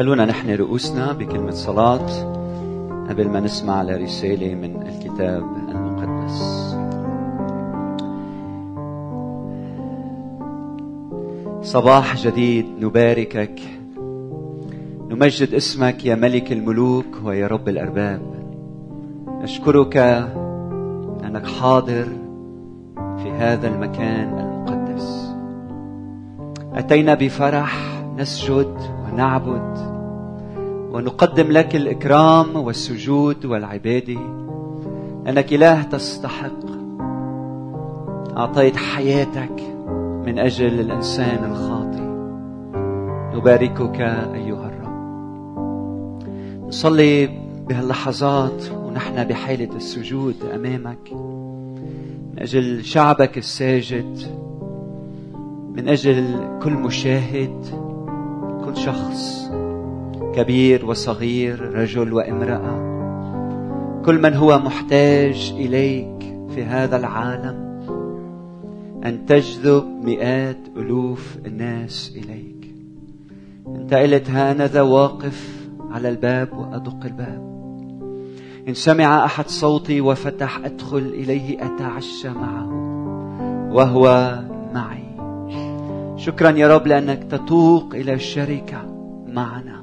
خلونا نحن رؤوسنا بكلمة صلاة قبل ما نسمع لرسالة من الكتاب المقدس. صباح جديد نباركك. نمجد اسمك يا ملك الملوك ويا رب الأرباب. نشكرك أنك حاضر في هذا المكان المقدس. أتينا بفرح نسجد ونعبد. ونقدم لك الإكرام والسجود والعبادة أنك إله تستحق. أعطيت حياتك من أجل الإنسان الخاطئ. نباركك أيها الرب. نصلي بهاللحظات ونحن بحالة السجود أمامك. من أجل شعبك الساجد. من أجل كل مشاهد. كل شخص. كبير وصغير رجل وامرأة. كل من هو محتاج إليك في هذا العالم أن تجذب مئات ألوف الناس إليك. أنت قلت هانذا واقف على الباب وأدق الباب. إن سمع أحد صوتي وفتح أدخل إليه أتعشى معه وهو معي. شكرا يا رب لأنك تتوق إلى الشركة معنا.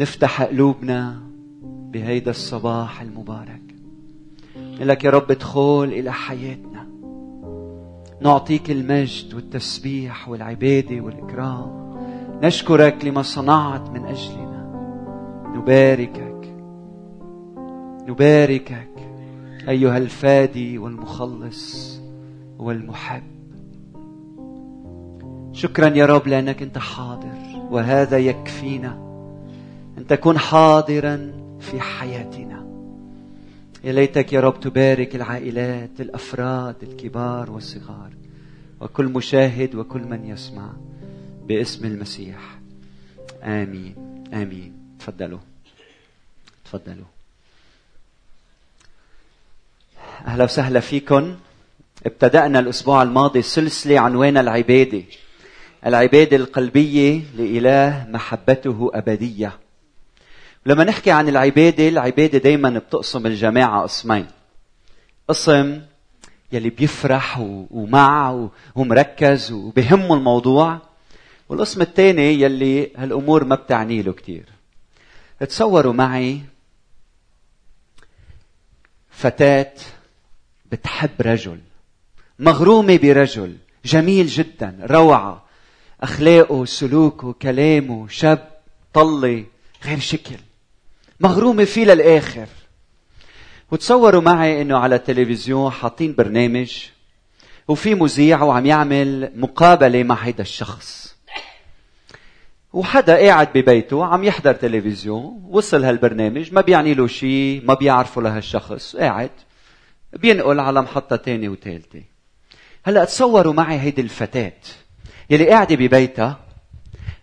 نفتح قلوبنا بهيدا الصباح المبارك. لك يا رب ادخل إلى حياتنا. نعطيك المجد والتسبيح والعبادة والإكرام. نشكرك لما صنعت من أجلنا. نباركك. نباركك أيها الفادي والمخلص والمحب. شكرا يا رب لأنك أنت حاضر وهذا يكفينا. أن تكون حاضرا في حياتنا. يا ليتك يا رب تبارك العائلات الأفراد الكبار والصغار وكل مشاهد وكل من يسمع باسم المسيح. آمين. آمين. تفضلوا. تفضلوا. أهلا وسهلا فيكم. ابتدأنا الأسبوع الماضي سلسلة عنوانها العبادة. العبادة القلبية لإله محبته أبدية. لما نحكي عن العبادة العبادة دايما بتقسم الجماعة قسمين. قسم يلي بيفرح ومع ومركز وبهمه الموضوع والقسم الثاني يلي هالأمور ما بتعني له كثير تصوروا معي فتاة بتحب رجل مغرومة برجل جميل جدا روعة أخلاقه سلوكه كلامه شاب طلي غير شكل. مغرومة فيه للآخر. وتصوروا معي إنه على التلفزيون حاطين برنامج وفي مذيع وعم يعمل مقابلة مع هيدا الشخص. وحدا قاعد ببيته عم يحضر تلفزيون وصل هالبرنامج ما بيعني له شيء ما بيعرفه لهالشخص قاعد بينقل على محطة تانية وثالثة هلأ تصوروا معي هيدي الفتاة يلي قاعدة ببيتها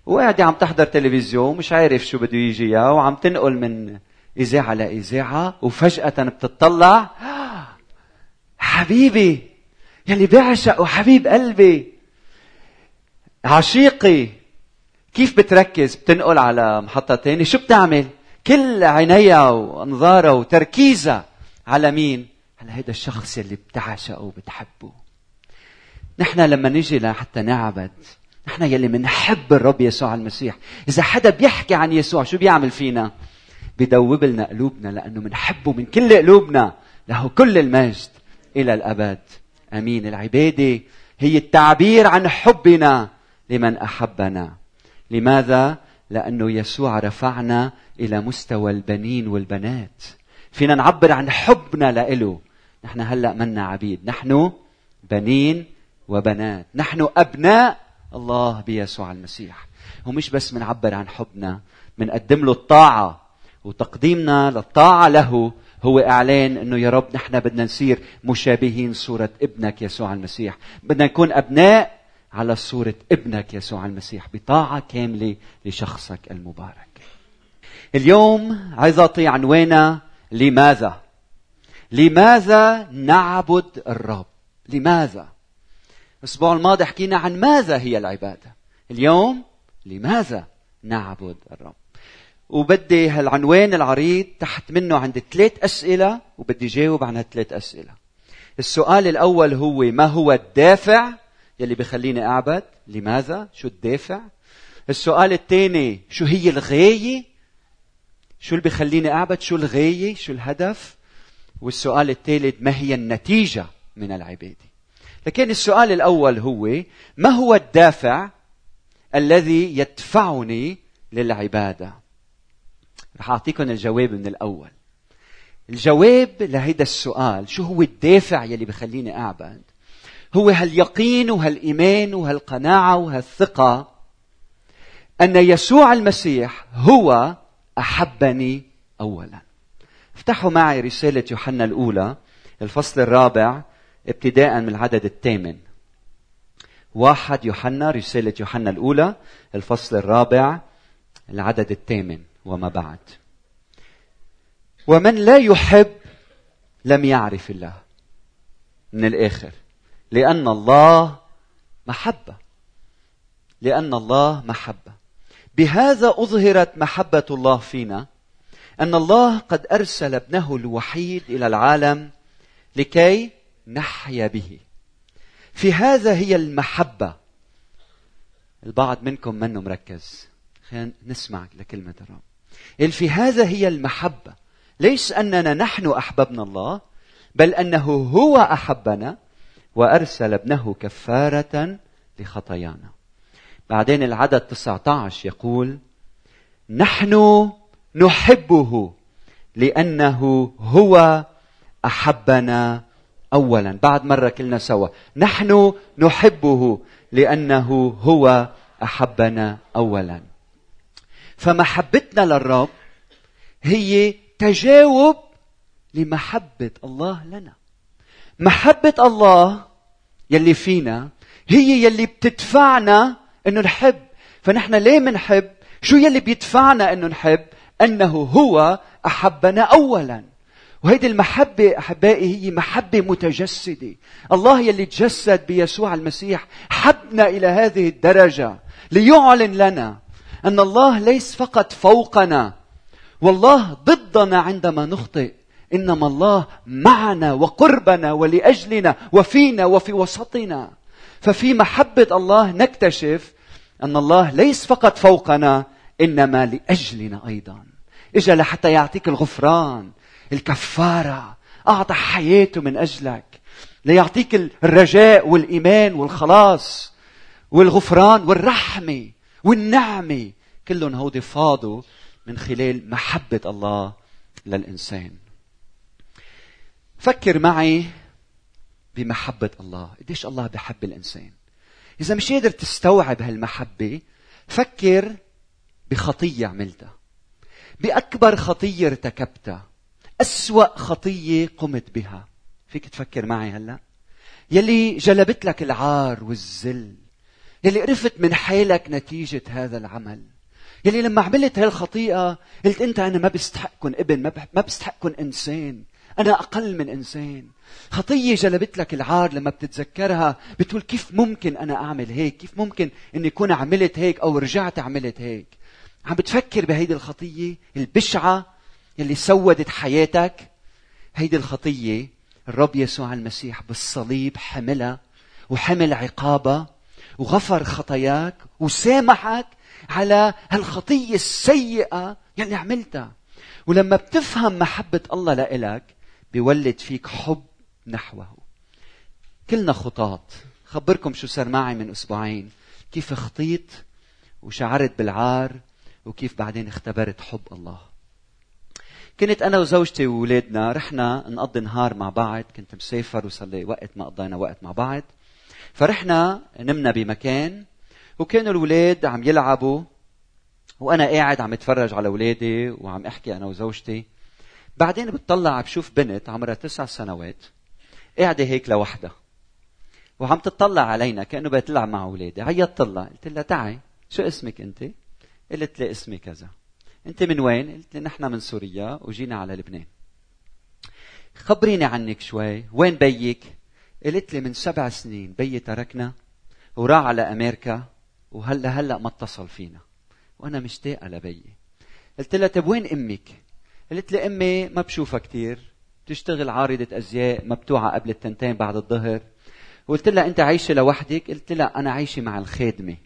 وقاعدة عم تحضر تلفزيون مش عارف شو بده يجيها وعم تنقل من إذاعة لإذاعة وفجأة بتطلع حبيبي يلي بعشق وحبيب قلبي. عشيقي كيف بتركز؟ بتنقل على محطة تانية. شو بتعمل؟ كل عينيها وانظارها وتركيزها على مين؟ على هذا الشخص يلي بتعشقه وبتحبه. نحن لما نجي لحتى نعبد نحن يلي منحب الرب يسوع المسيح. إذا حدا بيحكي عن يسوع شو بيعمل فينا؟ بدوب لنا قلوبنا لأنه منحبه من كل قلوبنا له كل المجد إلى الأبد. أمين. العبادة هي التعبير عن حبنا لمن أحبنا. لماذا؟ لأنه يسوع رفعنا إلى مستوى البنين والبنات. فينا نعبر عن حبنا لإله. نحن هلأ منا عبيد. نحن بنين وبنات. نحن أبناء الله بيسوع المسيح. ومش بس منعبر عن حبنا منقدم له الطاعة وتقديمنا للطاعة له هو إعلان أنه يا رب نحن بدنا نصير مشابهين صورة ابنك يسوع المسيح. بدنا نكون أبناء على صورة ابنك يسوع المسيح بطاعة كاملة لشخصك المبارك. اليوم عايز أعطي عنوانا لماذا؟ لماذا نعبد الرب؟ لماذا؟ الأسبوع الماضي حكينا عن ماذا هي العبادة. اليوم لماذا نعبد الرب. وبدي هالعنوان العريض تحت منه عندي ثلاث أسئلة وبدي جاوب عن هالثلاث أسئلة. السؤال الأول هو ما هو الدافع يلي بخليني أعبد؟ لماذا؟ شو الدافع؟ السؤال الثاني شو هي الغاية؟ شو اللي بخليني أعبد؟ شو الغاية؟ شو الهدف؟ والسؤال الثالث ما هي النتيجة من العبادة؟ لكن السؤال الأول هو ما هو الدافع الذي يدفعني للعبادة؟ رح أعطيكم الجواب من الأول. الجواب لهيدا السؤال شو هو الدافع يلي بخليني أعبد؟ هو هاليقين وهالإيمان وهالقناعة وهالثقة أن يسوع المسيح هو أحبني أولا. افتحوا معي رسالة يوحنا الأولى الفصل الرابع ابتداء من العدد الثامن. واحد يوحنا رسالة يوحنا الأولى الفصل الرابع العدد الثامن وما بعد. ومن لا يحب لم يعرف الله. من الآخر. لأن الله محبة. لأن الله محبة. بهذا أظهرت محبة الله فينا أن الله قد أرسل ابنه الوحيد إلى العالم لكي نحيا به. في هذا هي المحبة. البعض منكم منه مركز. خلينا نسمع لكلمة الرب. في هذا هي المحبة. ليس أننا نحن أحببنا الله بل أنه هو أحبنا وأرسل ابنه كفارة لخطايانا. بعدين العدد 19 يقول نحن نحبه لأنه هو أحبنا أولا بعد مرة كلنا سوا. نحن نحبه لأنه هو أحبنا أولا. فمحبتنا للرب هي تجاوب لمحبة الله لنا. محبة الله يلي فينا هي يلي بتدفعنا إنه نحب. فنحن ليه منحب؟ شو يلي بيدفعنا إنه نحب؟ أنه هو أحبنا اولا. وهيدي المحبة أحبائي هي محبة متجسدة. الله يلي تجسد بيسوع المسيح حبنا إلى هذه الدرجة ليعلن لنا أن الله ليس فقط فوقنا والله ضدنا عندما نخطئ إنما الله معنا وقربنا ولأجلنا وفينا وفي وسطنا. ففي محبة الله نكتشف أن الله ليس فقط فوقنا إنما لأجلنا أيضا. إجا لحتى يعطيك الغفران. الكفارة أعطى حياته من أجلك ليعطيك الرجاء والإيمان والخلاص والغفران والرحمة والنعمة. كلهم هودي فاضوا من خلال محبة الله للإنسان. فكر معي بمحبة الله. قديش الله بحب الإنسان؟ إذا مش قادر تستوعب هالمحبة فكر بخطية عملتها بأكبر خطية ارتكبتها. أسوأ خطية قمت بها. فيك تفكر معي هلا؟ يلي جلبت لك العار والذل يلي قرفت من حالك نتيجة هذا العمل. يلي لما عملت هالخطيئة قلت أنت أنا ما بستحق كن ابن ما بستحق كن إنسان. أنا أقل من إنسان. خطية جلبت لك العار لما بتتذكرها بتقول كيف ممكن أنا أعمل هيك؟ كيف ممكن أني أكون عملت هيك أو رجعت عملت هيك؟ عم بتفكر بهيدي الخطية؟ البشعة يلي سودت حياتك. هيدي الخطية الرب يسوع المسيح بالصليب حملها وحمل عقابها وغفر خطاياك وسامحك على هالخطية السيئة يلي عملتها. ولما بتفهم محبة الله لإلك بيولد فيك حب نحوه. كلنا خطاط خبركم شو صار معي من أسبوعين. كيف خطيت وشعرت بالعار وكيف بعدين اختبرت حب الله. كنت أنا وزوجتي واولادنا رحنا نقضي نهار مع بعض كنت مسافر وصار لي وقت ما قضينا وقت مع بعض. فرحنا نمنا بمكان وكانوا الاولاد عم يلعبوا وأنا قاعد عم أتفرج على اولادي وعم أحكي أنا وزوجتي. بعدين بتطلع بشوف بنت عمرها تسع سنوات قاعدة هيك لوحدها وعم تطلع علينا كأنه بتلعب مع أولادي. عيطت لها قلت لها تعي شو اسمك أنت؟ قلت لي اسمي كذا. أنت من وين؟ قلت لي نحن من سوريا وجينا على لبنان. خبريني عنك شوي وين بيك؟ قلت لي من سبع سنين بيي تركنا وراح على أمريكا وهلا هلا ما اتصل فينا. وأنا مشتاقه لبيي قلت لها طيب وين أمك؟ قالت لي أمي ما بشوفها كثير بتشتغل عارضة أزياء مبتوعة قبل التنتين بعد الظهر. قلت لها أنت عايشة لوحدك؟ قلت لها أنا عايشة مع الخادمة.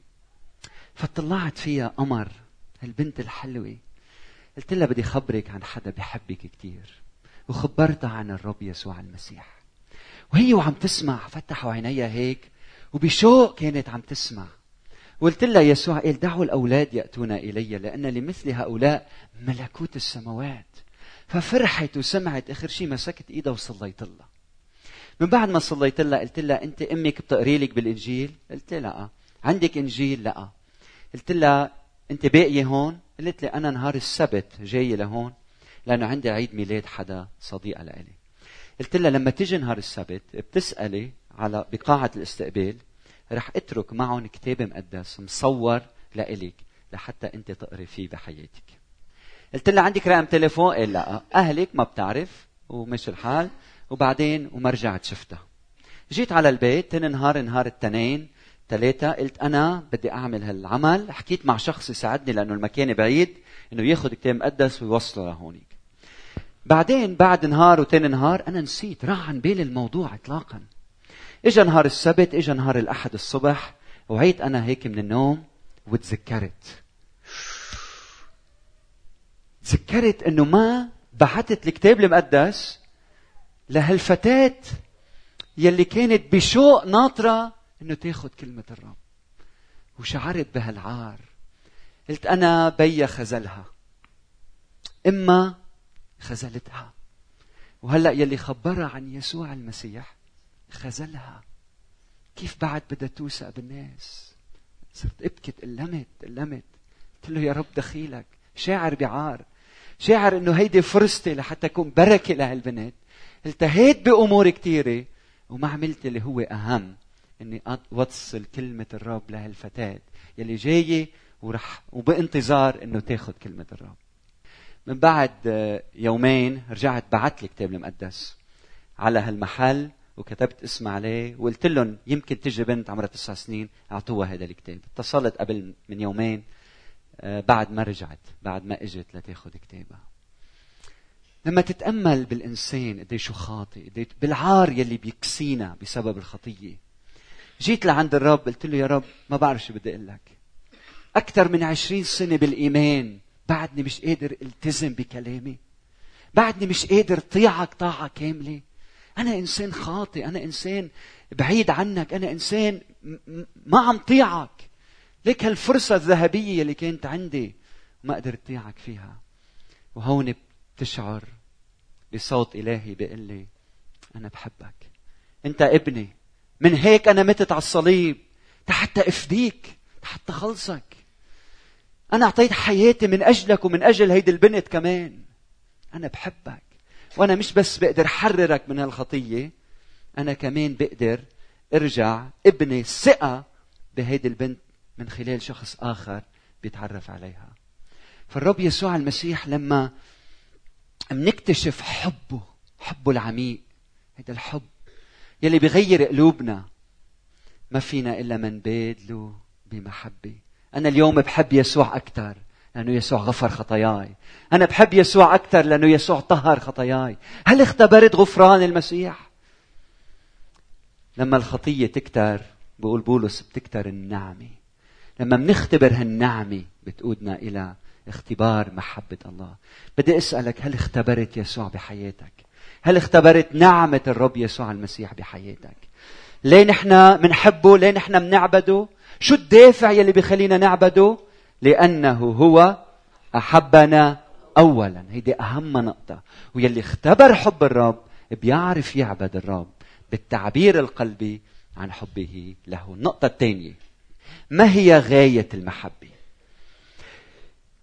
فطلعت فيها قمر هالبنت الحلوة. قلت لها بدي خبرك عن حدا بحبك كثير وخبرتها عن الرب يسوع المسيح. وهي وعم تسمع فتحوا عينيها هيك وبشوق كانت عم تسمع. قلت لها يسوع قال دعوا الأولاد يأتون إلي لأن لمثل هؤلاء ملكوت السماوات. ففرحت وسمعت آخر شيء مسكت إيدها وصليت لها. من بعد ما صليت لها قلت لها أنت أمك بتقري لك بالإنجيل؟ قلت لها لا عندك إنجيل؟ لا. قلت لها أنت باقية هون؟ قالت لي أنا نهار السبت جاية لهون لأنه عندي عيد ميلاد حدا صديقة لإلي. قلت لها لما تيجي نهار السبت بتسألي على بقاعة الاستقبال رح أترك معهم كتاب مقدس مصور لإلك لحتى أنت تقري فيه بحياتك. قلت لها عندك رقم تليفون؟ قال لا أهلك ما بتعرف ومشي الحال وبعدين وما رجعت شفتها. جيت على البيت تاني نهار نهار التنين ثلاثة قلت أنا بدي أعمل هالعمل. حكيت مع شخص يساعدني لأنه المكان بعيد إنه ياخذ كتاب مقدس ويوصله لهونيك. بعدين بعد نهار وتاني نهار أنا نسيت راح عن بالي الموضوع إطلاقا. اجى نهار السبت اجى نهار الأحد الصبح وعيت أنا هيك من النوم وتذكرت. تذكرت إنه ما بعثت الكتاب المقدس لهالفتاة يلي كانت بشوق ناطرة إنه تاخذ كلمة الرب. وشعرت بهالعار. قلت أنا بيا خزلها إما خزلتها وهلأ يلي خبرها عن يسوع المسيح خذلها. كيف بعد بدها توثق بالناس؟ صرت أبكي تألمت تألمت. قلت له يا رب دخيلك. شاعر بعار. شاعر إنه هيدي فرصتي لحتى أكون بركة لهالبنت التهيت بأمور كثيره وما عملت اللي هو أهم. إني اوصل كلمة الرب لهالفتاه يلي جاية ورح وبانتظار إنه تاخذ كلمة الرب. من بعد يومين رجعت بعت لي كتاب المقدس على هالمحل وكتبت اسم عليه وقلت لهم يمكن تجي بنت عمرها تسع سنين أعطوها هذا الكتاب. اتصلت قبل من يومين آه، بعد ما رجعت بعد ما إجت لتاخذ كتابها. لما تتأمل بالإنسان قد شو خاطئ قد بالعار يلي بيكسينا بسبب الخطية جيت لعند الرب قلت له يا رب ما بعرف شو بدي أقول لك. أكثر من عشرين سنة بالإيمان بعدني مش قادر التزم بكلامي. بعدني مش قادر طيعك طاعة كاملة. أنا إنسان خاطئ أنا إنسان بعيد عنك أنا إنسان ما عم طيعك. ليك هالفرصة الذهبية اللي كانت عندي ما قدرت طيعك فيها. وهون بتشعر بصوت إلهي بيقول لي أنا بحبك. أنت ابني. من هيك أنا متت على الصليب حتى أفديك حتى خلصك أنا أعطيت حياتي من أجلك ومن أجل هيدي البنت كمان. أنا بحبك وأنا مش بس بقدر حررك من هالخطية أنا كمان بقدر أرجع ابني ثقة بهيدي البنت من خلال شخص آخر بيتعرف عليها. فالرب يسوع المسيح لما منكتشف حبه حبه العميق هذا الحب يلي بيغير قلوبنا. ما فينا إلا من بادله بمحبة. أنا اليوم بحب يسوع أكثر لأنه يسوع غفر خطاياي. أنا بحب يسوع أكثر لأنه يسوع طهر خطاياي. هل اختبرت غفران المسيح؟ لما الخطية تكتر بقول بولس بتكتر النعمة. لما بنختبر هالنعمة بتقودنا إلى اختبار محبة الله. بدي أسألك هل اختبرت يسوع بحياتك؟ هل اختبرت نعمة الرب يسوع المسيح بحياتك؟ ليه نحن منحبه؟ ليه نحن منعبده؟ شو الدافع يلي بيخلينا نعبده؟ لأنه هو أحبنا أولا. هيدي أهم نقطة. ويلي اختبر حب الرب بيعرف يعبد الرب بالتعبير القلبي عن حبه له. النقطة الثانية. ما هي غاية المحبة؟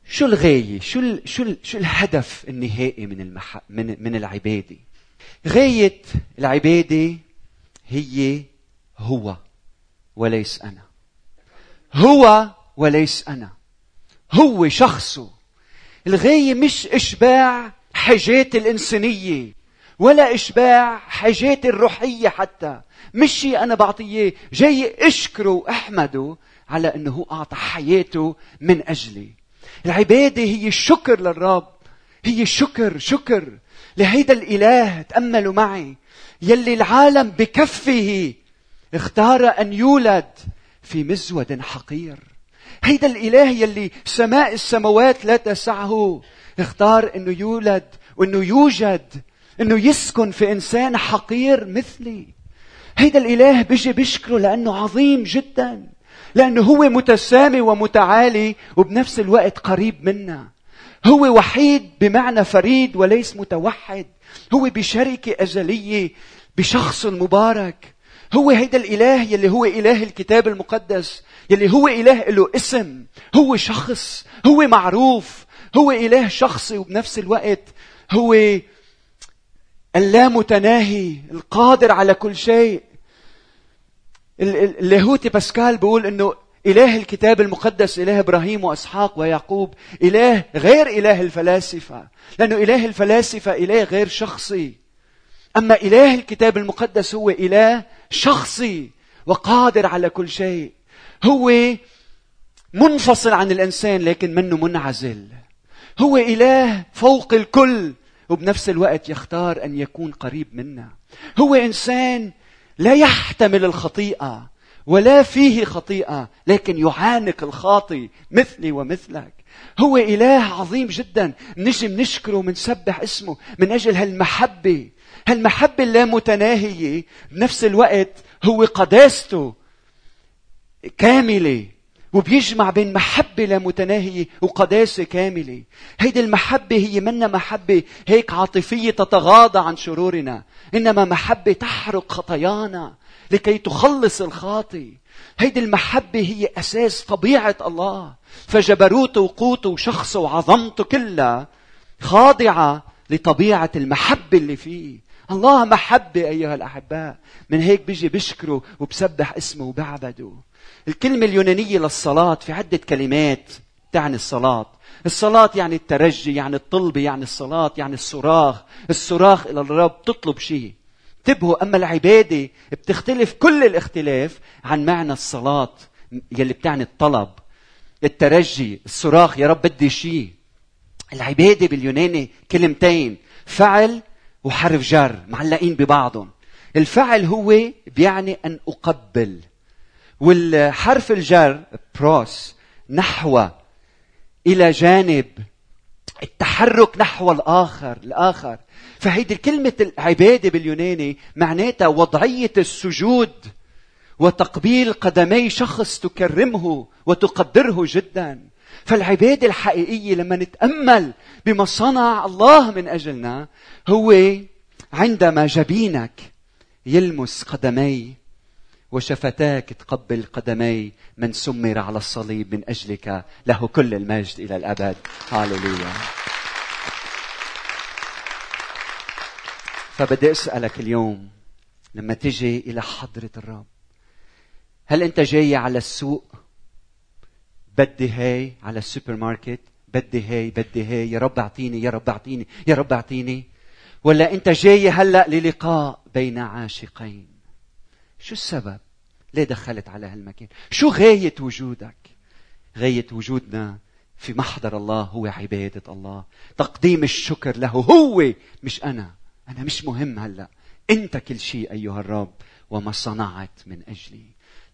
شو الغاية؟ شو ال... شو ال... شو الهدف النهائي من المح... من من العبادة؟ غاية العبادة هي هو وليس أنا. هو وليس أنا. هو شخصه الغاية مش إشباع حاجات الإنسانية ولا إشباع حاجات الروحية حتى. مش شيء أنا بعطيه. جاي أشكره وأحمده على أنه أعطى حياته من أجلي. العبادة هي الشكر للرب. هي شكر شكر. لهيدا الإله تأملوا معي. يلي العالم بكفه اختار أن يولد في مزود حقير. هيدا الإله يلي سماء السماوات لا تسعه اختار أنه يولد وأنه يوجد أنه يسكن في إنسان حقير مثلي. هيدا الإله بيجي بيشكره لأنه عظيم جدا لأنه هو متسامي ومتعالي وبنفس الوقت قريب منا. هو وحيد بمعنى فريد وليس متوحد. هو بشركة أزلية بشخص مبارك. هو هيدا الإله يلي هو إله الكتاب المقدس يلي هو إله له اسم. هو شخص هو معروف. هو إله شخصي وبنفس الوقت هو اللامتناهي القادر على كل شيء. اللاهوتي باسكال بيقول إنه إله الكتاب المقدس إله إبراهيم وإسحاق ويعقوب إله غير إله الفلاسفة لأنه إله الفلاسفة إله غير شخصي. أما إله الكتاب المقدس هو إله شخصي وقادر على كل شيء. هو منفصل عن الإنسان لكن منه منعزل. هو إله فوق الكل وبنفس الوقت يختار أن يكون قريب منا. هو إنسان لا يحتمل الخطيئة. ولا فيه خطيئة لكن يعانق الخاطي مثلي ومثلك. هو إله عظيم جدا نجي نشكره ونسبح اسمه من أجل هالمحبة. هالمحبة اللامتناهية بنفس الوقت هو قداسته كاملة. وبيجمع بين محبة لا متناهية وقداسة كاملة. هيدي المحبة هي منا محبة هيك عاطفية تتغاضى عن شرورنا. إنما محبة تحرق خطايانا لكي تخلص الخاطي. هيدي المحبة هي أساس طبيعة الله. فجبروته وقوته وشخصه وعظمته كلها خاضعة لطبيعة المحبة اللي فيه. الله محبة أيها الأحباء. من هيك بيجي بشكره وبسبح اسمه وبعبده. الكلمة اليونانية للصلاة في عدة كلمات تعني الصلاة. الصلاة يعني الترجي يعني الطلبة يعني الصلاة يعني الصراخ. الصراخ إلى الرب تطلب شيء. انتبهوا أما العبادة بتختلف كل الاختلاف عن معنى الصلاة يلي بتعني الطلب. الترجي الصراخ يا رب بدي شيء. العبادة باليوناني كلمتين فعل وحرف جر معلقين ببعضهم. الفعل هو بيعني أن أقبل. والحرف الجر بروس نحو إلى جانب التحرك نحو الآخر الآخر. فهيدي كلمة العبادة باليوناني معناتها وضعية السجود وتقبيل قدمي شخص تكرمه وتقدره جدا. فالعبادة الحقيقية لما نتأمل بما صنع الله من أجلنا هو عندما جبينك يلمس قدمي. وشفتاك تقبل قدمي من سمر على الصليب من أجلك. له كل المجد إلى الأبد. هاللويا. فبدي أسألك اليوم لما تجي إلى حضرة الرب هل أنت جاي على السوق؟ بدي هاي على السوبر ماركت بدي هاي بدي هاي. يا رب أعطيني يا رب أعطيني يا رب أعطيني. ولا أنت جاي هلأ للقاء بين عاشقين؟ شو السبب؟ ليه دخلت على هالمكان؟ شو غاية وجودك؟ غاية وجودنا في محضر الله هو عبادة الله. تقديم الشكر له هو مش أنا. أنا مش مهم هلأ. أنت كل شيء أيها الرب وما صنعت من أجلي.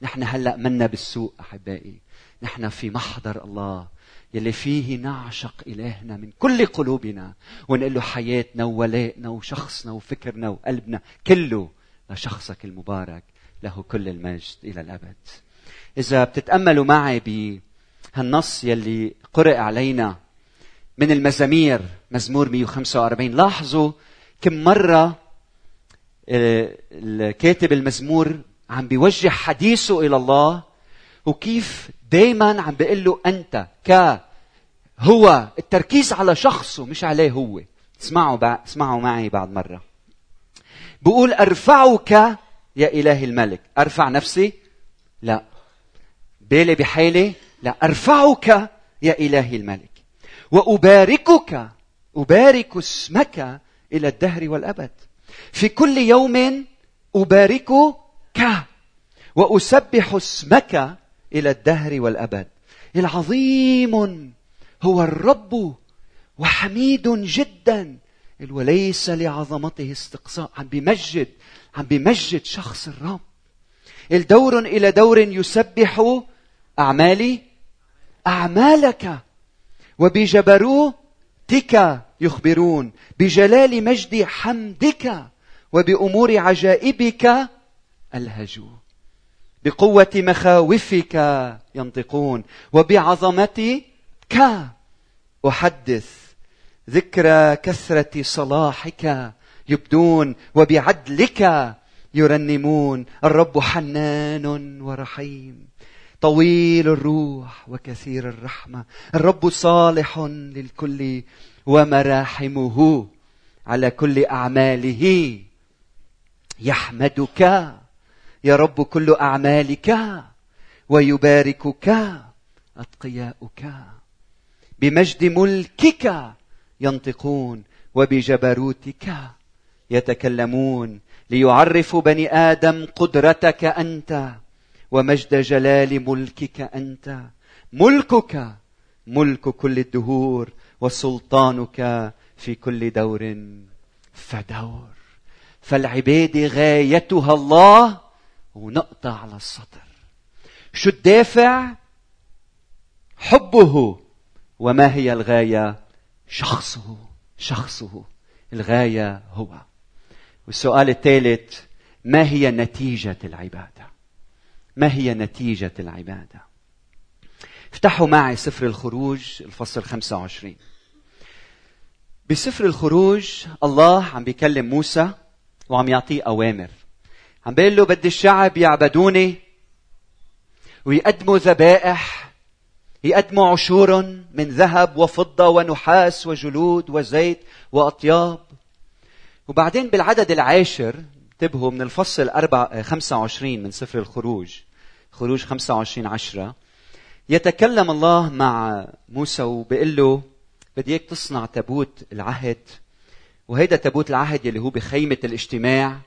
نحن هلأ منا بالسوق أحبائي. نحن في محضر الله يلي فيه نعشق إلهنا من كل قلوبنا. ونقول له حياتنا وولائنا وشخصنا وفكرنا وقلبنا كله لشخصك المبارك. له كل المجد إلى الأبد. إذا بتتأملوا معي بهالنص يلي قرأ علينا من المزامير مزمور 145 لاحظوا كم مرة آه، الكاتب المزمور عم بيوجه حديثه إلى الله وكيف دايما عم بيقول له أنت ك هو التركيز على شخصه مش عليه هو. اسمعوا اسمعوا معي بعد مرة. بقول أرفعك يا إله الملك أرفع نفسي؟ لا. بالي بحالي لا. أرفعك يا إله الملك. وأباركك أبارك اسمك إلى الدهر والأبد. في كل يوم أباركك وأسبح اسمك إلى الدهر والأبد. العظيم هو الرب وحميد جدا وليس لعظمته استقصاء عم بيمجد عم بيمجد شخص الرب. الدور إلى دور يسبح أعمالي أعمالك. وبجبروتك يخبرون. بجلال مجد حمدك. وبأمور عجائبك ألهجوا. بقوة مخاوفك ينطقون. وبعظمتك أحدث ذكرى كثرة صلاحك. يبدون وبعدلك يرنمون. الرب حنان ورحيم طويل الروح وكثير الرحمة. الرب صالح للكل ومراحمه على كل أعماله. يحمدك يا رب كل أعمالك ويباركك أتقياؤك. بمجد ملكك ينطقون وبجبروتك. يتكلمون ليعرفوا بني آدم قدرتك أنت ومجد جلال ملكك أنت. ملكك ملك كل الدهور وسلطانك في كل دور فدور. فالعباده غايتها الله ونقطة على السطر. شو الدافع؟ حبه. وما هي الغاية؟ شخصه. شخصه. الغاية هو. والسؤال الثالث ما هي نتيجة العبادة؟ ما هي نتيجة العبادة؟ افتحوا معي سفر الخروج الفصل 25 بسفر الخروج الله عم بيكلم موسى وعم يعطيه أوامر. عم بيقول له بدي الشعب يعبدوني ويقدموا ذبائح يقدموا عشور من ذهب وفضة ونحاس وجلود وزيت وأطياب وبعدين بالعدد العاشر انتبهوا من الفصل 4 25 من سفر الخروج خروج 25 عشرة. يتكلم الله مع موسى وبيقول له بدي إياك تصنع تابوت العهد وهيدا تابوت العهد يلي هو بخيمة الاجتماع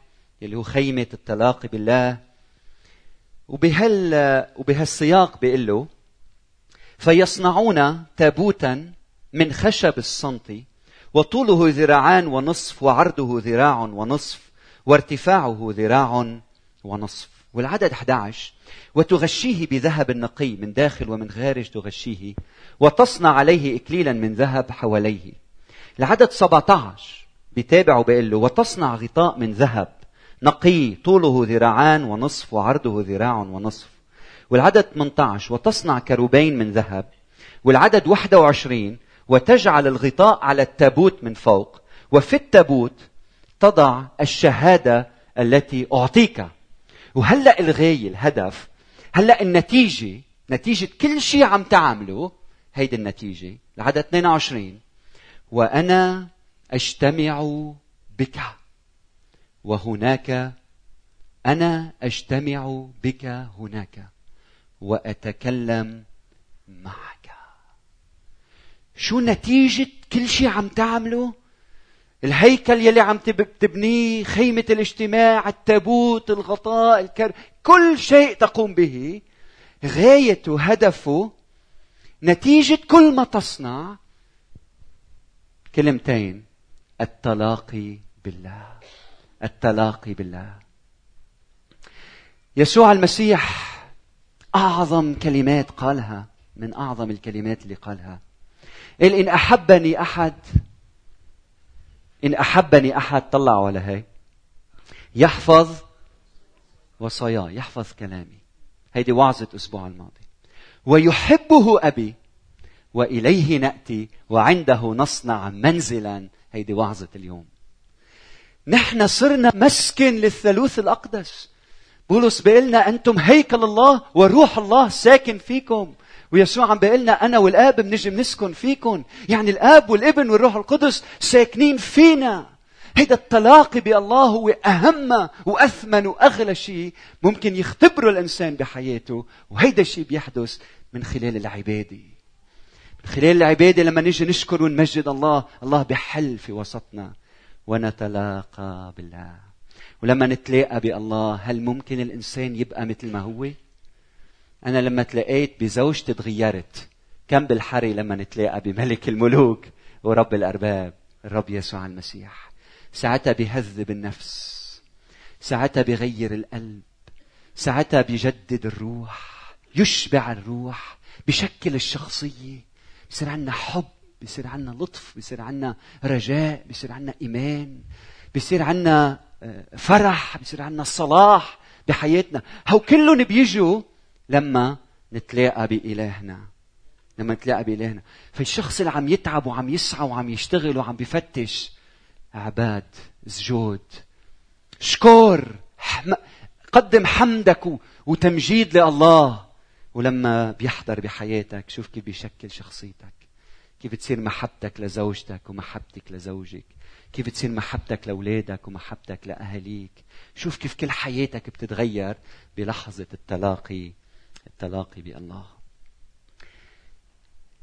يلي هو خيمة التلاقي بالله. وبهال وبهالسياق بيقول له فيصنعون تابوتا من خشب الصنط وطوله ذراعان ونصف وعرضه ذراع ونصف وارتفاعه ذراع ونصف. والعدد 11 وتغشيه بذهب نقي من داخل ومن خارج تغشيه وتصنع عليه إكليلا من ذهب حواليه. العدد 17 بيتابعه بيقول له وتصنع غطاء من ذهب نقي طوله ذراعان ونصف وعرضه ذراع ونصف. والعدد 18 وتصنع كروبين من ذهب. والعدد 21 وتجعل الغطاء على التابوت من فوق. وفي التابوت تضع الشهادة التي أعطيك. وهلأ الغاية الهدف هلأ النتيجة نتيجة كل شيء عم تعمله هيدي النتيجة العدد 22 وأنا أجتمع بك. وهناك أنا أجتمع بك هناك. وأتكلم معك شو نتيجة كل شيء عم تعمله؟ الهيكل يلي عم تبنيه خيمة الاجتماع التابوت الغطاء الكر كل شيء تقوم به. غايته هدفه نتيجة كل ما تصنع كلمتين. التلاقي بالله. التلاقي بالله. يسوع المسيح أعظم كلمات قالها من أعظم الكلمات اللي قالها. قال إن أحبني احد إن أحبني أحد طلعوا على هي يحفظ وصاياي يحفظ كلامي. هيدي وعظة الأسبوع الماضي. ويحبه أبي وإليه نأتي وعنده نصنع منزلا. هيدي وعظة اليوم. نحن صرنا مسكن للثالوث الأقدس. بولس بيقول لنا أنتم هيكل الله وروح الله ساكن فيكم. ويسوع عم بيقول لنا أنا والآب بنجي بنسكن فيكم يعني الآب والابن والروح القدس ساكنين فينا. هيدا التلاقي بالله هو أهم وأثمن وأغلى شيء ممكن يختبره الإنسان بحياته. وهيدا الشيء بيحدث من خلال العبادة. من خلال العبادة لما نيجي نشكر ونمجد الله الله بحل في وسطنا. ونتلاقى بالله. ولما نتلاقى بالله هل ممكن الإنسان يبقى مثل ما هو؟ أنا لما تلاقيت بزوجتي تغيرت. كم بالحري لما نتلاقى بملك الملوك ورب الأرباب الرب يسوع المسيح. ساعتها بيهذب النفس. ساعتها بيغير القلب. ساعتها بيجدد الروح. يشبع الروح بشكل الشخصية. بصير عنا حب بصير عنا لطف بصير عنا رجاء بصير عنا إيمان. بصير عنا آه، فرح بصير عنا صلاح بحياتنا. هو كلهم بيجوا لما نتلاقى بإلهنا. لما نتلاقى بإلهنا. فالشخص اللي عم يتعب وعم يسعى وعم يشتغل وعم بفتش عباد سجود شكور قدم حمدك وتمجيد لله. ولما بيحضر بحياتك شوف كيف بيشكل شخصيتك. كيف تصير محبتك لزوجتك ومحبتك لزوجك. كيف تصير محبتك لأولادك ومحبتك لاهاليك شوف كيف كل حياتك بتتغير بلحظة التلاقي. التلاقي بالله.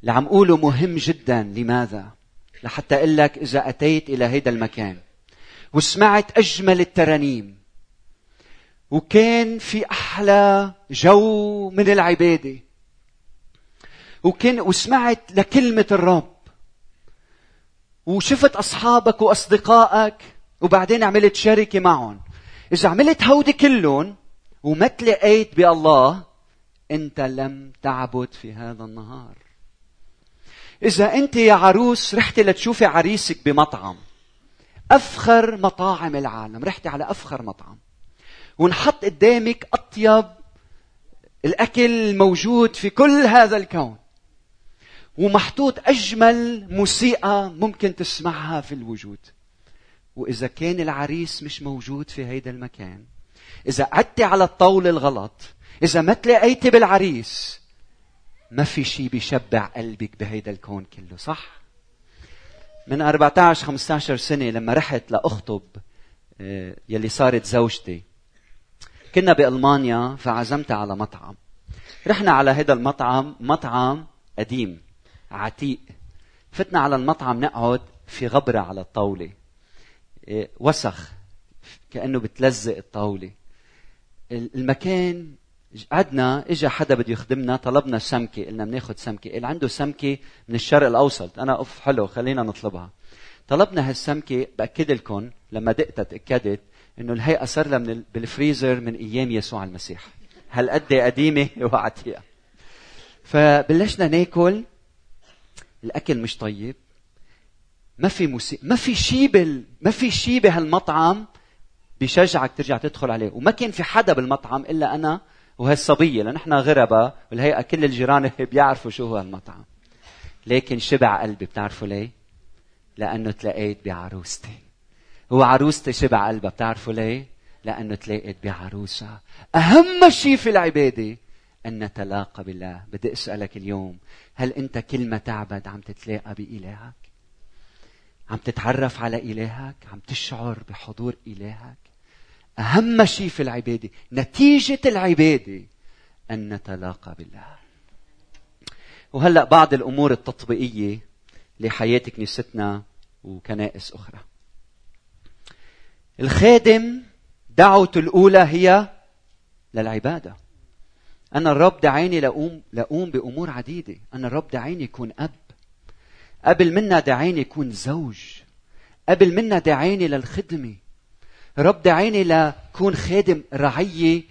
اللي عم قوله مهم جدا لماذا؟ لحتى أقول لك إذا أتيت إلى هذا المكان وسمعت أجمل الترانيم وكان في أحلى جو من العبادة وكان وسمعت لكلمة الرب وشفت أصحابك وأصدقائك وبعدين عملت شركة معهم. إذا عملت هودي كلهم وما تلاقيت بالله أنت لم تعبد في هذا النهار. إذا أنت يا عروس رحتي لتشوفي عريسك بمطعم أفخر مطاعم العالم رحتي على أفخر مطعم ونحط قدامك أطيب الأكل الموجود في كل هذا الكون ومحطوط أجمل موسيقى ممكن تسمعها في الوجود. وإذا كان العريس مش موجود في هيدا المكان إذا قعدتي على الطاولة الغلط إذا ما تلاقيتي بالعريس ما في شيء بيشبع قلبك بهيدا الكون كله صح؟ من 14 15 سنة لما رحت لأخطب آه، يلي صارت زوجتي كنا بألمانيا فعزمتها على مطعم. رحنا على هذا المطعم مطعم قديم عتيق. فتنا على المطعم نقعد في غبرة على الطاولة. إيه، وسخ كأنه بتلزق الطاولة. المكان قعدنا اجى حدا بده يخدمنا طلبنا سمكة قلنا بناخذ سمكة. اللي عنده سمكة من الشرق الأوسط أنا اوف حلو خلينا نطلبها. طلبنا هالسمكة بأكد لكم لما دقتها تأكدت إنه الهيئة صار لها بالفريزر من أيام يسوع المسيح. هالقد قديمة وعتيقة. فبلشنا ناكل. الأكل مش طيب. ما في موسيقى ما في شيء بال... ما في شيء بهالمطعم بشجعك ترجع تدخل عليه. وما كان في حدا بالمطعم إلا أنا وهالصبية لأن إحنا غربة والهيئة كل الجيران بيعرفوا شو هو المطعم. لكن شبع قلبي بتعرفوا ليه؟ لأنه تلاقيت بعروستي. وعروستي شبع قلبها بتعرفوا ليه؟ لأنه تلاقيت بعروسها أهم شيء في العبادة أن نتلاقى بالله. بدي أسألك اليوم هل أنت كل ما تعبد عم تتلاقى بإلهك؟ عم تتعرف على إلهك؟ عم تشعر بحضور إلهك؟ أهم شيء في العبادة نتيجة العبادة أن نتلاقى بالله وهلأ بعض الأمور التطبيقية لحياة كنيستنا وكنائس أخرى الخادم دعوته الأولى هي للعبادة أنا الرب دعاني لأقوم لأقوم بأمور عديدة، أنا الرب دعاني يكون أب. قبل منا دعاني يكون زوج. قبل منا دعاني للخدمة. الرب دعاني لكون خادم رعية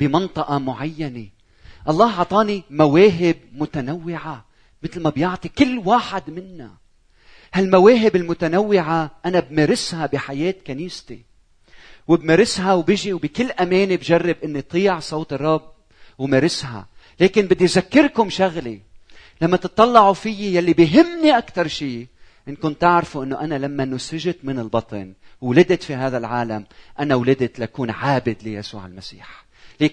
بمنطقة معينة. الله أعطاني مواهب متنوعة مثل ما بيعطي كل واحد منا. هالمواهب المتنوعة أنا بمارسها بحياة كنيستي. وبمارسها وبيجي وبكل أمانة بجرب إني طيع صوت الرب ومارسها لكن بدي أذكركم شغلة لما تطلعوا فيي يلي بيهمني أكثر شيء إنكم تعرفوا أنه أنا لما نسجت من البطن ولدت في هذا العالم أنا ولدت لكون عابد ليسوع المسيح.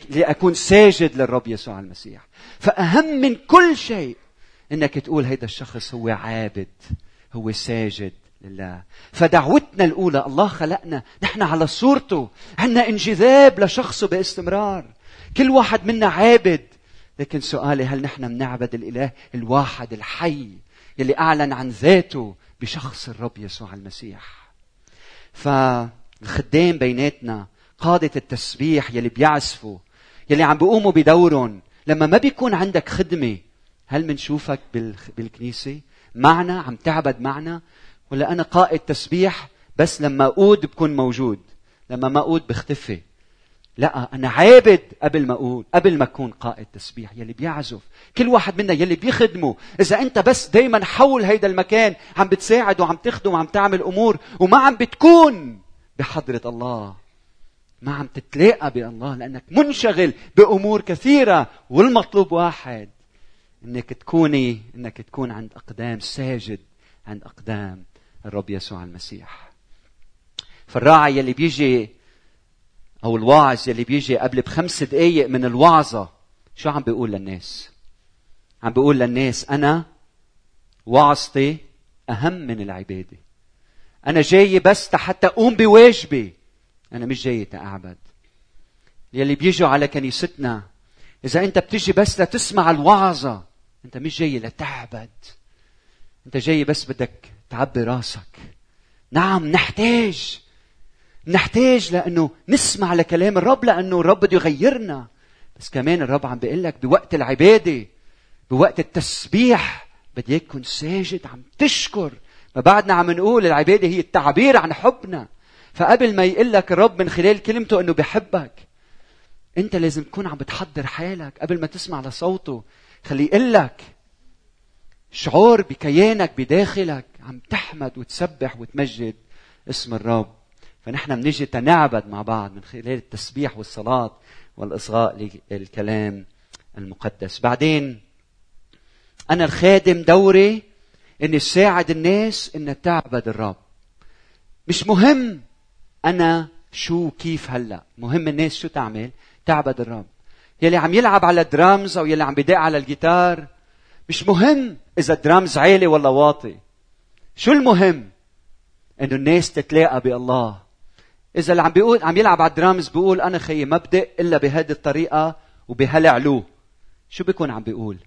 لأكون ساجد للرب يسوع المسيح. فأهم من كل شيء إنك تقول هيدا الشخص هو عابد هو ساجد لله. فدعوتنا الأولى الله خلقنا نحن على صورته. عندنا انجذاب لشخصه باستمرار. كل واحد منا عابد. لكن سؤالي هل نحن بنعبد الإله الواحد الحي يلي أعلن عن ذاته بشخص الرب يسوع المسيح؟ فالخدام بيناتنا قادة التسبيح يلي بيعزفوا يلي عم بيقوموا بدورهم. لما ما بيكون عندك خدمة هل منشوفك بالكنيسة؟ معنا؟ عم تعبد معنا؟ ولا أنا قائد تسبيح بس لما أقود بكون موجود. لما ما أقود بختفي. لا أنا عابد قبل ما أقول قبل ما أكون قائد تسبيح يلي بيعزف. كل واحد منا يلي بيخدمه. إذا أنت بس دايما حول هيدا المكان عم بتساعد وعم تخدم وعم تعمل أمور وما عم بتكون بحضرة الله. ما عم تتلاقى بالله لأنك منشغل بأمور كثيرة والمطلوب واحد إنك تكوني إنك تكون عند أقدام ساجد عند أقدام الرب يسوع المسيح. فالراعي يلي بيجي أو الواعظ يلي بيجي قبل بخمس دقايق من الوعظة شو عم بيقول للناس؟ عم بيقول للناس أنا وعظتي أهم من العبادة. أنا جاي بس حتى أقوم بواجبي. أنا مش جاي تأعبد. يلي بيجوا على كنيستنا إذا أنت بتيجي بس لتسمع الوعظة أنت مش جاي لتعبد. أنت جاي بس بدك تعبي راسك. نعم نحتاج. نحتاج لأنه نسمع لكلام الرب لأنه الرب بده يغيرنا. بس كمان الرب عم بيقول لك بوقت العبادة بوقت التسبيح بدي اياك تكون ساجد عم تشكر. ما بعدنا عم نقول العبادة هي التعبير عن حبنا. فقبل ما يقول لك الرب من خلال كلمته إنه بحبك أنت لازم تكون عم بتحضر حالك قبل ما تسمع لصوته. خليه يقول لك شعور بكيانك بداخلك عم تحمد وتسبح وتمجد اسم الرب. فنحن بنجي تنعبد مع بعض من خلال التسبيح والصلاة والإصغاء للكلام المقدس. بعدين أنا الخادم دوري إني ساعد الناس إنها تعبد الرب. مش مهم أنا شو كيف هلأ. مهم الناس شو تعمل؟ تعبد الرب. يلي عم يلعب على الدرامز أو يلي عم بيدق على الجيتار مش مهم إذا الدرامز عالي ولا واطي. شو المهم؟ إنه الناس تتلاقى بالله. إذا اللي عم بيقول عم يلعب على الدرامز بيقول أنا خيي ما بدق إلا بهذه الطريقة وبهالعلو شو بيكون عم بيقول؟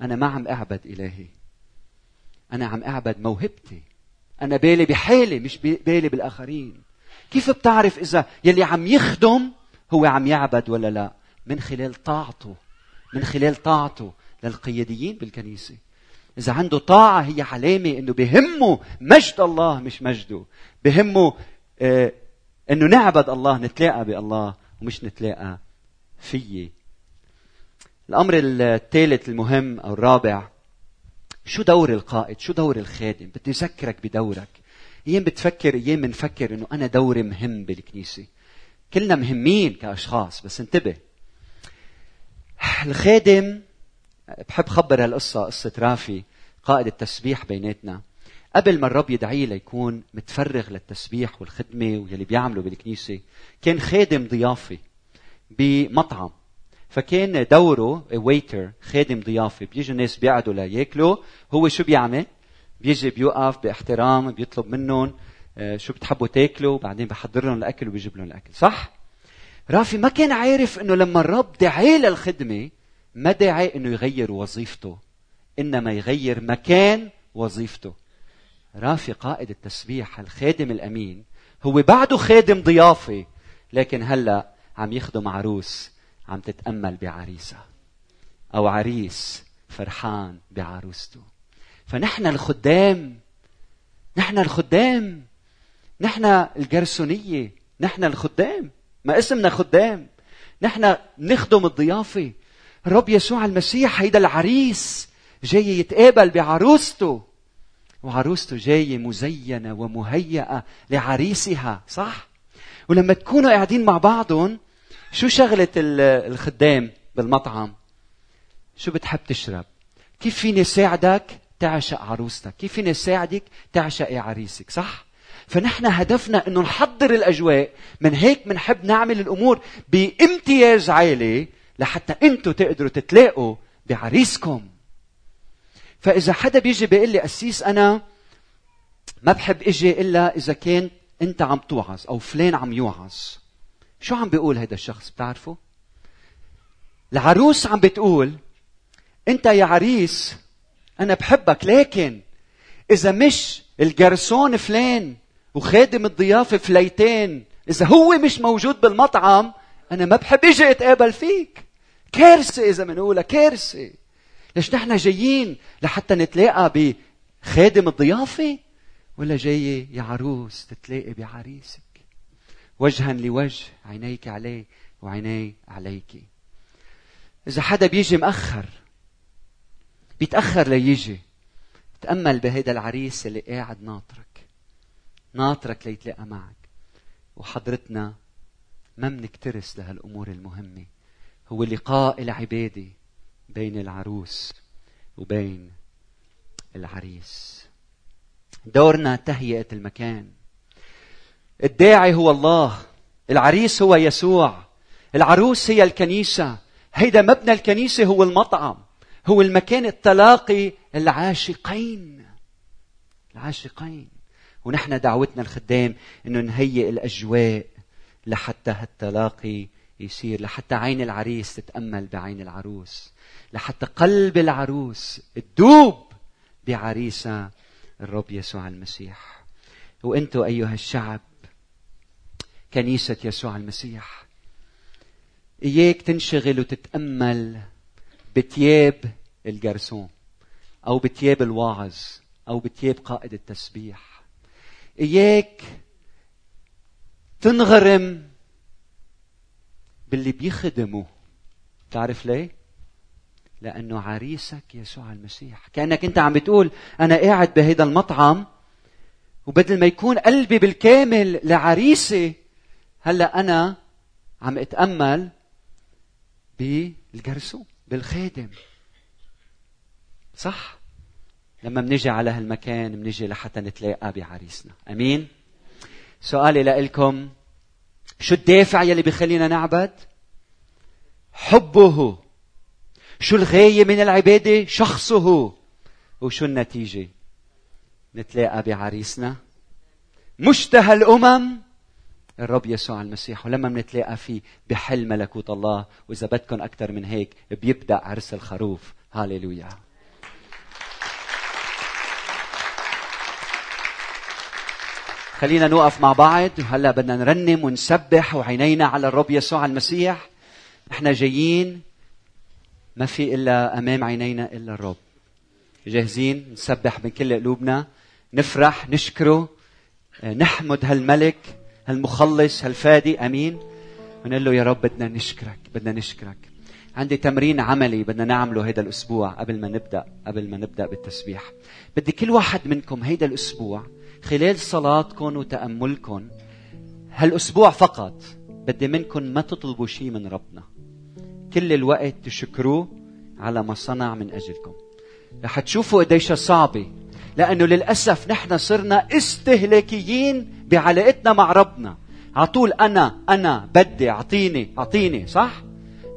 أنا ما عم أعبد إلهي. أنا عم أعبد موهبتي. أنا بالي بحالي مش بالي بالآخرين. كيف بتعرف إذا يلي عم يخدم هو عم يعبد ولا لا؟ من خلال طاعته. من خلال طاعته للقياديين بالكنيسة. إذا عنده طاعة هي علامه إنه بهمه مجد الله مش مجده. بهمه إنه نعبد الله نتلاقى بالله ومش نتلاقى فيي. الأمر الثالث المهم أو الرابع شو دور القائد؟ شو دور الخادم؟ بدي أذكرك بدورك. أيام بتفكر أيام بنفكر إنه أنا دوري مهم بالكنيسة. كلنا مهمين كأشخاص بس انتبه. الخادم بحب خبر هالقصة قصة رافي قائد التسبيح بيناتنا. قبل ما الرب يدعيه ليكون متفرغ للتسبيح والخدمة واللي بيعمله بالكنيسة كان خادم ضيافة بمطعم. فكان دوره ويتر خادم ضيافة بيجوا الناس بيقعدوا لياكلوا. هو شو بيعمل؟ بيجي بيوقف باحترام بيطلب منهم آه، شو بتحبوا تاكلوا؟ بعدين بحضر لهم الأكل وبيجيب لهم الأكل. صح؟ رافي ما كان عارف إنه لما الرب دعاه للخدمة ما دعاه إنه يغير وظيفته إنما يغير مكان وظيفته. رافي قائد التسبيح الخادم الأمين. هو بعده خادم ضيافه لكن هلا عم يخدم عروس عم تتأمل بعريسها أو عريس فرحان بعروسته. فنحن الخدام نحن الخدام نحن الجرسونية نحن الخدام. ما اسمنا خدام. نحن نخدم الضيافة. الرب يسوع المسيح هيدا العريس جاي يتقابل بعروسته. وعروسته جاية مزينة ومهيئة لعريسها صح؟ ولما تكونوا قاعدين مع بعضهم شو شغلة الخدام بالمطعم؟ شو بتحب تشرب؟ كيف فيني ساعدك تعشق عروستك؟ كيف فيني ساعدك تعشقي عريسك؟ صح؟ فنحن هدفنا إنه نحضر الأجواء من هيك بنحب نعمل الأمور بامتياز عالي لحتى أنتم تقدروا تتلاقوا بعريسكم فإذا حدا بيجي بيقول لي قسيس أنا ما بحب إجي إلا إذا كان أنت عم توعظ أو فلان عم يوعظ. شو عم بيقول هذا الشخص؟ بتعرفه؟ العروس عم بتقول أنت يا عريس أنا بحبك لكن إذا مش الجرسون فلان وخادم الضيافة فليتين إذا هو مش موجود بالمطعم أنا ما بحب إجي أتقابل فيك. كارثة إذا بنقولها كارثة. ليش نحن جايين لحتى نتلاقى بخادم الضيافة؟ ولا جاية يا عروس تتلاقي بعريسك؟ وجها لوجه عينيك عليه وعيني عليك. إذا حدا بيجي مأخر بيتأخر ليجي تأمل بهيدا العريس اللي قاعد ناطرك ناطرك ليتلاقى معك. وحضرتنا ما منكترس لهالأمور المهمة. هو لقاء العبادة. بين العروس وبين العريس. دورنا تهيئة المكان. الداعي هو الله. العريس هو يسوع. العروس هي الكنيسة. هيدا مبنى الكنيسة هو المطعم. هو المكان التلاقي العاشقين. العاشقين. ونحن دعوتنا الخدام إنه نهيئ الأجواء لحتى هالتلاقي يصير لحتى عين العريس تتأمل بعين العروس. لحتى قلب العروس تدوب بعريسها الرب يسوع المسيح. وأنتم أيها الشعب كنيسة يسوع المسيح إياك تنشغل وتتأمل بتياب الجرسون أو بتياب الواعظ أو بتياب قائد التسبيح. إياك تنغرم باللي بيخدمه تعرف ليه؟ لأنه عريسك يسوع المسيح. كأنك أنت عم بتقول أنا قاعد بهيدا المطعم وبدل ما يكون قلبي بالكامل لعريسي هلأ أنا عم أتأمل بالجرسون بالخادم. صح؟ لما بنجي على هالمكان بنجي لحتى نتلاقى بعريسنا. أمين؟ سؤالي لكم شو الدافع يلي بيخلينا نعبد؟ حبه. شو الغاية من العبادة؟ شخصه. وشو النتيجة؟ نتلاقى بعريسنا. مشتهى الأمم. الرب يسوع المسيح. ولما بنتلاقى فيه بحل ملكوت الله. وإذا بدكم أكثر من هيك بيبدأ عرس الخروف. هاليلويا خلينا نوقف مع بعض. وهلا بدنا نرنم ونسبح وعينينا على الرب يسوع المسيح. إحنا جايين ما في إلا أمام عينينا إلا الرب. جاهزين نسبح من كل قلوبنا نفرح نشكره نحمد هالملك هالمخلص هالفادي أمين. ونقول له يا رب بدنا نشكرك بدنا نشكرك. عندي تمرين عملي بدنا نعمله هذا الأسبوع قبل ما نبدأ قبل ما نبدأ بالتسبيح. بدي كل واحد منكم هيدا الأسبوع خلال صلاتكم وتأملكم هالأسبوع فقط بدي منكم ما تطلبوا شيء من ربنا. كل الوقت تشكروه على ما صنع من أجلكم. رح تشوفوا قديش صعبة. لأنه للأسف نحن صرنا استهلاكيين بعلاقتنا مع ربنا. على طول أنا أنا بدي أعطيني أعطيني صح؟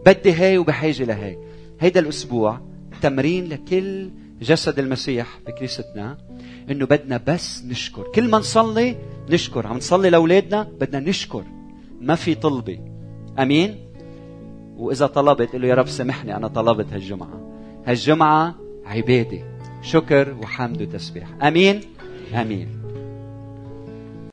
بدي هاي وبحاجة لهي هيدا الأسبوع تمرين لكل جسد المسيح بكنيستنا إنه بدنا بس نشكر. كل ما نصلي نشكر. عم نصلي لأولادنا بدنا نشكر. ما في طلبة. أمين؟ وإذا طلبت قل له يا رب سامحني أنا طلبت هالجمعة. هالجمعة عبادة شكر وحمد وتسبيح. آمين؟ آمين.